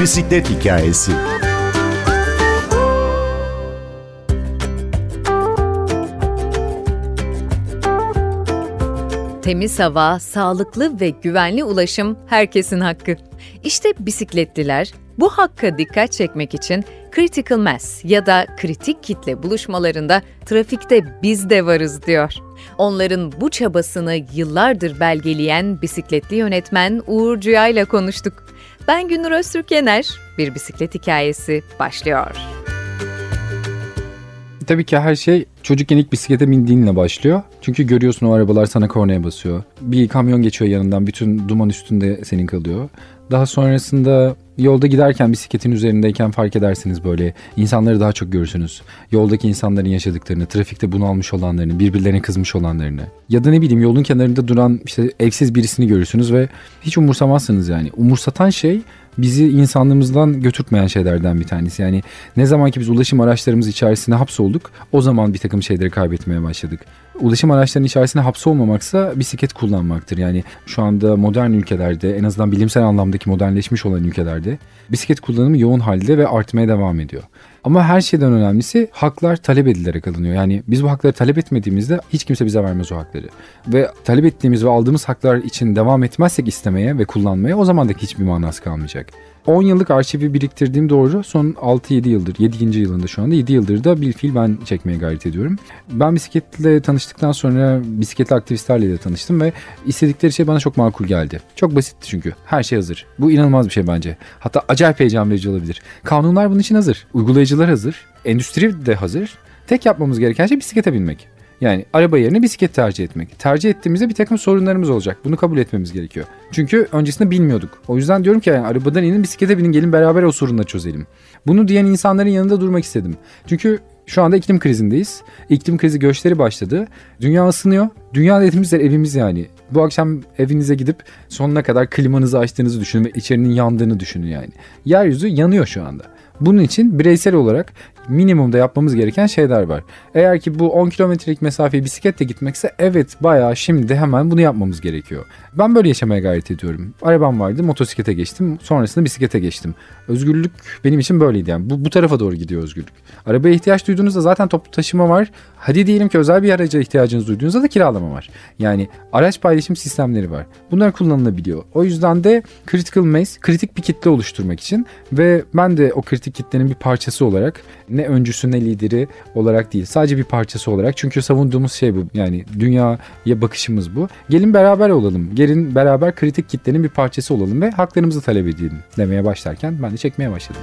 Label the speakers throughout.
Speaker 1: Bisiklet hikayesi.
Speaker 2: Temiz hava, sağlıklı ve güvenli ulaşım herkesin hakkı. İşte bisikletliler bu hakka dikkat çekmek için critical mass ya da kritik kitle buluşmalarında trafikte biz de varız diyor. Onların bu çabasını yıllardır belgeleyen bisikletli yönetmen Uğur Cüya ile konuştuk. Ben Günür Öztürk Yener, bir bisiklet hikayesi başlıyor.
Speaker 3: Tabii ki her şey çocukken ilk bisiklete bindiğinle başlıyor. Çünkü görüyorsun o arabalar sana kornaya basıyor. Bir kamyon geçiyor yanından bütün duman üstünde senin kalıyor. Daha sonrasında yolda giderken bisikletin üzerindeyken fark edersiniz böyle insanları daha çok görürsünüz. Yoldaki insanların yaşadıklarını, trafikte bunalmış olanlarını, birbirlerine kızmış olanlarını. Ya da ne bileyim yolun kenarında duran işte evsiz birisini görürsünüz ve hiç umursamazsınız yani. Umursatan şey bizi insanlığımızdan götürtmeyen şeylerden bir tanesi. Yani ne zaman ki biz ulaşım araçlarımız içerisinde hapsolduk o zaman bir takım şeyleri kaybetmeye başladık. Ulaşım araçlarının içerisinde hapsolmamaksa bisiklet kullanmaktır. Yani şu anda modern ülkelerde en azından bilimsel anlamdaki modernleşmiş olan ülkelerde bisiklet kullanımı yoğun halde ve artmaya devam ediyor. Ama her şeyden önemlisi haklar talep edilerek alınıyor. Yani biz bu hakları talep etmediğimizde hiç kimse bize vermez o hakları. Ve talep ettiğimiz ve aldığımız haklar için devam etmezsek istemeye ve kullanmaya o zaman da hiçbir manası kalmayacak. 10 yıllık arşivi biriktirdiğim doğru son 6-7 yıldır, 7. yılında şu anda 7 yıldır da bir fil ben çekmeye gayret ediyorum. Ben bisikletle tanıştıktan sonra bisikletli aktivistlerle de tanıştım ve istedikleri şey bana çok makul geldi. Çok basitti çünkü. Her şey hazır. Bu inanılmaz bir şey bence. Hatta acayip heyecan verici olabilir. Kanunlar bunun için hazır. Uygulayıcılar hazır. Endüstri de hazır. Tek yapmamız gereken şey bisiklete binmek. Yani araba yerine bisiklet tercih etmek. Tercih ettiğimizde bir takım sorunlarımız olacak. Bunu kabul etmemiz gerekiyor. Çünkü öncesinde bilmiyorduk. O yüzden diyorum ki yani arabadan inin bisiklete binin gelin beraber o sorunları çözelim. Bunu diyen insanların yanında durmak istedim. Çünkü şu anda iklim krizindeyiz. İklim krizi göçleri başladı. Dünya ısınıyor. Dünya dediğimiz yer evimiz yani. Bu akşam evinize gidip sonuna kadar klimanızı açtığınızı düşünün ve içerinin yandığını düşünün yani. Yeryüzü yanıyor şu anda. Bunun için bireysel olarak minimumda yapmamız gereken şeyler var. Eğer ki bu 10 kilometrelik mesafeyi bisikletle gitmekse evet bayağı şimdi hemen bunu yapmamız gerekiyor. Ben böyle yaşamaya gayret ediyorum. Arabam vardı motosiklete geçtim sonrasında bisiklete geçtim. Özgürlük benim için böyleydi yani bu, bu tarafa doğru gidiyor özgürlük. Arabaya ihtiyaç duyduğunuzda zaten toplu taşıma var. Hadi diyelim ki özel bir araca ihtiyacınız duyduğunuzda da kiralama var. Yani araç paylaşım sistemleri var. Bunlar kullanılabiliyor. O yüzden de critical mass kritik bir kitle oluşturmak için ve ben de o kritik kitlenin bir parçası olarak ne öncüsü ne lideri olarak değil. Sadece bir parçası olarak. Çünkü savunduğumuz şey bu. Yani dünyaya bakışımız bu. Gelin beraber olalım. Gelin beraber kritik kitlenin bir parçası olalım ve haklarımızı talep edelim demeye başlarken ben de çekmeye başladım.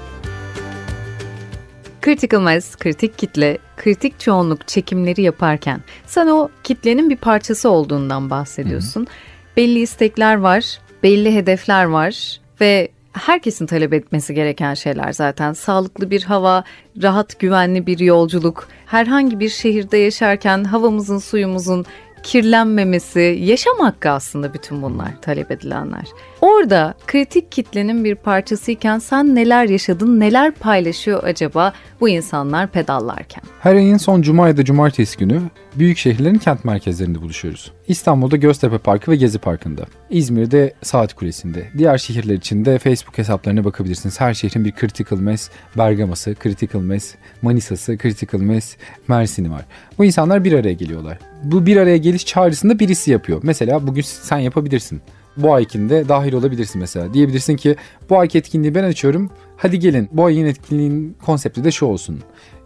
Speaker 2: Critical mass, kritik kitle, kritik çoğunluk çekimleri yaparken sen o kitlenin bir parçası olduğundan bahsediyorsun. Hı-hı. Belli istekler var, belli hedefler var ve herkesin talep etmesi gereken şeyler zaten. Sağlıklı bir hava, rahat güvenli bir yolculuk, herhangi bir şehirde yaşarken havamızın, suyumuzun kirlenmemesi, yaşam hakkı aslında bütün bunlar talep edilenler. Orada kritik kitlenin bir parçasıyken sen neler yaşadın, neler paylaşıyor acaba bu insanlar pedallarken?
Speaker 3: Her ayın son cuma ya da cumartesi günü büyük şehirlerin kent merkezlerinde buluşuyoruz. İstanbul'da Göztepe Parkı ve Gezi Parkı'nda. İzmir'de Saat Kulesi'nde. Diğer şehirler için de Facebook hesaplarına bakabilirsiniz. Her şehrin bir Critical Mass Bergama'sı, Critical Mass Manisa'sı, Critical Mass Mersin'i var. Bu insanlar bir araya geliyorlar. Bu bir araya geliş çağrısında birisi yapıyor. Mesela bugün sen yapabilirsin bu aykinde dahil olabilirsin mesela. Diyebilirsin ki bu ayki etkinliği ben açıyorum. Hadi gelin bu ayın etkinliğin konsepti de şu olsun.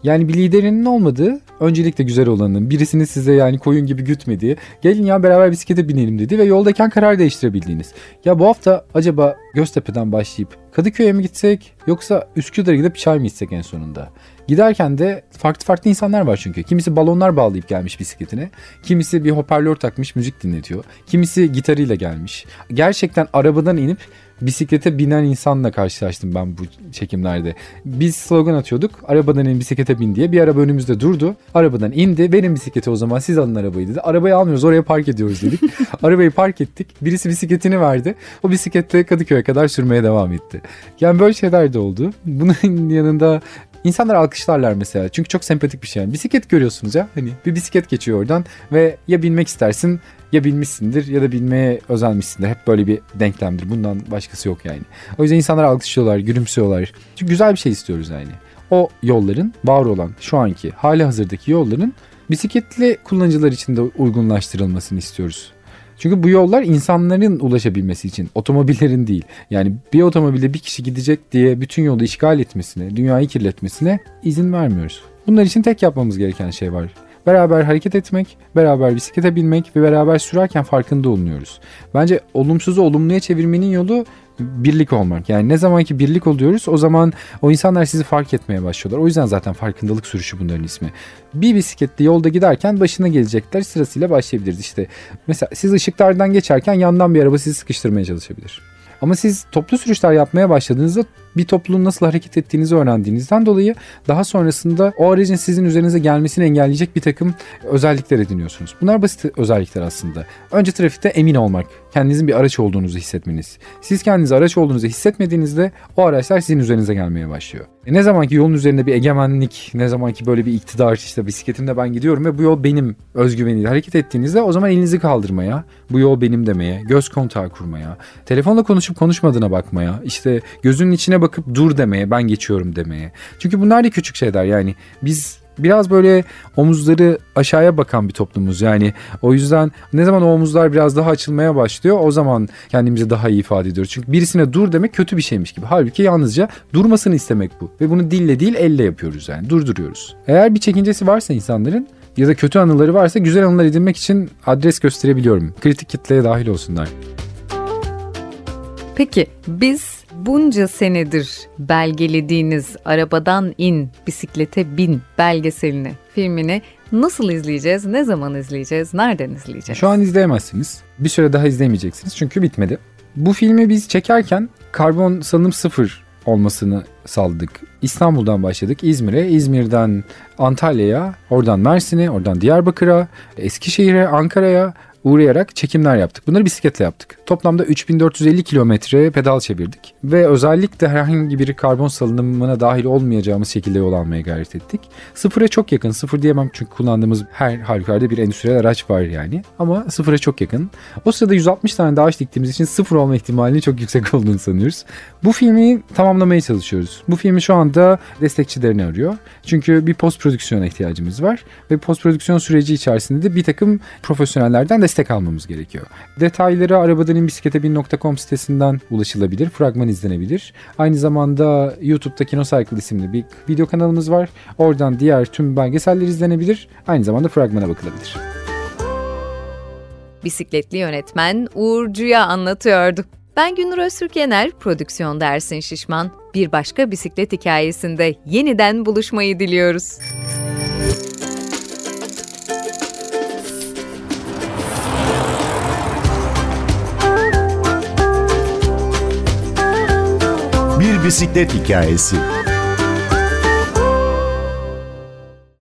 Speaker 3: Yani bir liderinin olmadığı, öncelikle güzel olanın, birisini size yani koyun gibi gütmediği, gelin ya beraber bisiklete binelim dedi ve yoldayken karar değiştirebildiğiniz. Ya bu hafta acaba Göztepe'den başlayıp Kadıköy'e mi gitsek yoksa Üsküdar'a gidip çay mı içsek en sonunda? Giderken de farklı farklı insanlar var çünkü. Kimisi balonlar bağlayıp gelmiş bisikletine. Kimisi bir hoparlör takmış müzik dinletiyor. Kimisi gitarıyla gelmiş. Gerçekten arabadan inip bisiklete binen insanla karşılaştım ben bu çekimlerde. Biz slogan atıyorduk. Arabadan in bisiklete bin diye. Bir araba önümüzde durdu. Arabadan indi. Verin bisikleti o zaman siz alın arabayı dedi. Arabayı almıyoruz oraya park ediyoruz dedik. arabayı park ettik. Birisi bisikletini verdi. O bisikletle Kadıköy'e kadar sürmeye devam etti. Yani böyle şeyler de oldu. Bunun yanında İnsanlar alkışlarlar mesela. Çünkü çok sempatik bir şey. Yani bisiklet görüyorsunuz ya. Hani bir bisiklet geçiyor oradan ve ya binmek istersin ya bilmişsindir ya da bilmeye özenmişsindir. Hep böyle bir denklemdir. Bundan başkası yok yani. O yüzden insanlar alkışlıyorlar, gülümsüyorlar. Çünkü güzel bir şey istiyoruz yani. O yolların var olan şu anki hali hazırdaki yolların bisikletli kullanıcılar için de uygunlaştırılmasını istiyoruz. Çünkü bu yollar insanların ulaşabilmesi için, otomobillerin değil. Yani bir otomobilde bir kişi gidecek diye bütün yolu işgal etmesine, dünyayı kirletmesine izin vermiyoruz. Bunlar için tek yapmamız gereken şey var. Beraber hareket etmek, beraber bisiklete binmek ve beraber sürerken farkında olunuyoruz. Bence olumsuzu olumluya çevirmenin yolu birlik olmak. Yani ne zaman ki birlik oluyoruz o zaman o insanlar sizi fark etmeye başlıyorlar. O yüzden zaten farkındalık sürüşü bunların ismi. Bir bisikletli yolda giderken başına gelecekler sırasıyla başlayabiliriz. İşte mesela siz ışıklardan geçerken yandan bir araba sizi sıkıştırmaya çalışabilir. Ama siz toplu sürüşler yapmaya başladığınızda bir topluluğun nasıl hareket ettiğinizi öğrendiğinizden dolayı daha sonrasında o aracın sizin üzerinize gelmesini engelleyecek bir takım özellikler ediniyorsunuz. Bunlar basit özellikler aslında. Önce trafikte emin olmak, kendinizin bir araç olduğunuzu hissetmeniz. Siz kendinizi araç olduğunuzu hissetmediğinizde o araçlar sizin üzerinize gelmeye başlıyor. E ne zaman ki yolun üzerinde bir egemenlik, ne zaman ki böyle bir iktidar işte bisikletimle ben gidiyorum ve bu yol benim özgüveniyle hareket ettiğinizde o zaman elinizi kaldırmaya, bu yol benim demeye, göz kontağı kurmaya, telefonla konuşup konuşmadığına bakmaya, işte gözünün içine bakıp dur demeye, ben geçiyorum demeye. Çünkü bunlar da küçük şeyler yani biz biraz böyle omuzları aşağıya bakan bir toplumuz. Yani o yüzden ne zaman o omuzlar biraz daha açılmaya başlıyor o zaman kendimizi daha iyi ifade ediyoruz. Çünkü birisine dur demek kötü bir şeymiş gibi. Halbuki yalnızca durmasını istemek bu. Ve bunu dille değil elle yapıyoruz yani durduruyoruz. Eğer bir çekincesi varsa insanların ya da kötü anıları varsa güzel anılar edinmek için adres gösterebiliyorum. Kritik kitleye dahil olsunlar.
Speaker 2: Peki biz bunca senedir belgelediğiniz arabadan in, bisiklete bin belgeselini, filmini nasıl izleyeceğiz, ne zaman izleyeceğiz, nereden izleyeceğiz?
Speaker 3: Şu an izleyemezsiniz. Bir süre daha izleyemeyeceksiniz çünkü bitmedi. Bu filmi biz çekerken karbon salınım sıfır olmasını sağladık. İstanbul'dan başladık İzmir'e, İzmir'den Antalya'ya, oradan Mersin'e, oradan Diyarbakır'a, Eskişehir'e, Ankara'ya, uğrayarak çekimler yaptık. Bunları bisikletle yaptık. Toplamda 3450 kilometre pedal çevirdik. Ve özellikle herhangi bir karbon salınımına dahil olmayacağımız şekilde yol almaya gayret ettik. Sıfıra çok yakın. Sıfır diyemem çünkü kullandığımız her halükarda bir endüstriyel araç var yani. Ama sıfıra çok yakın. O sırada 160 tane daha ağaç diktiğimiz için sıfır olma ihtimalinin çok yüksek olduğunu sanıyoruz. Bu filmi tamamlamaya çalışıyoruz. Bu filmi şu anda destekçilerini arıyor. Çünkü bir post prodüksiyona ihtiyacımız var. Ve post prodüksiyon süreci içerisinde de bir takım profesyonellerden destek almamız gerekiyor. Detayları arabadaninbisiklete.com sitesinden ulaşılabilir. Fragman izlenebilir. Aynı zamanda YouTube'da Kinocycle isimli bir video kanalımız var. Oradan diğer tüm belgeseller izlenebilir. Aynı zamanda fragmana bakılabilir.
Speaker 2: Bisikletli yönetmen Uğurcu'ya anlatıyordu. Ben Günür Öztürk Yener, prodüksiyon dersin Şişman. Bir başka bisiklet hikayesinde yeniden buluşmayı diliyoruz.
Speaker 1: Bir bisiklet hikayesi.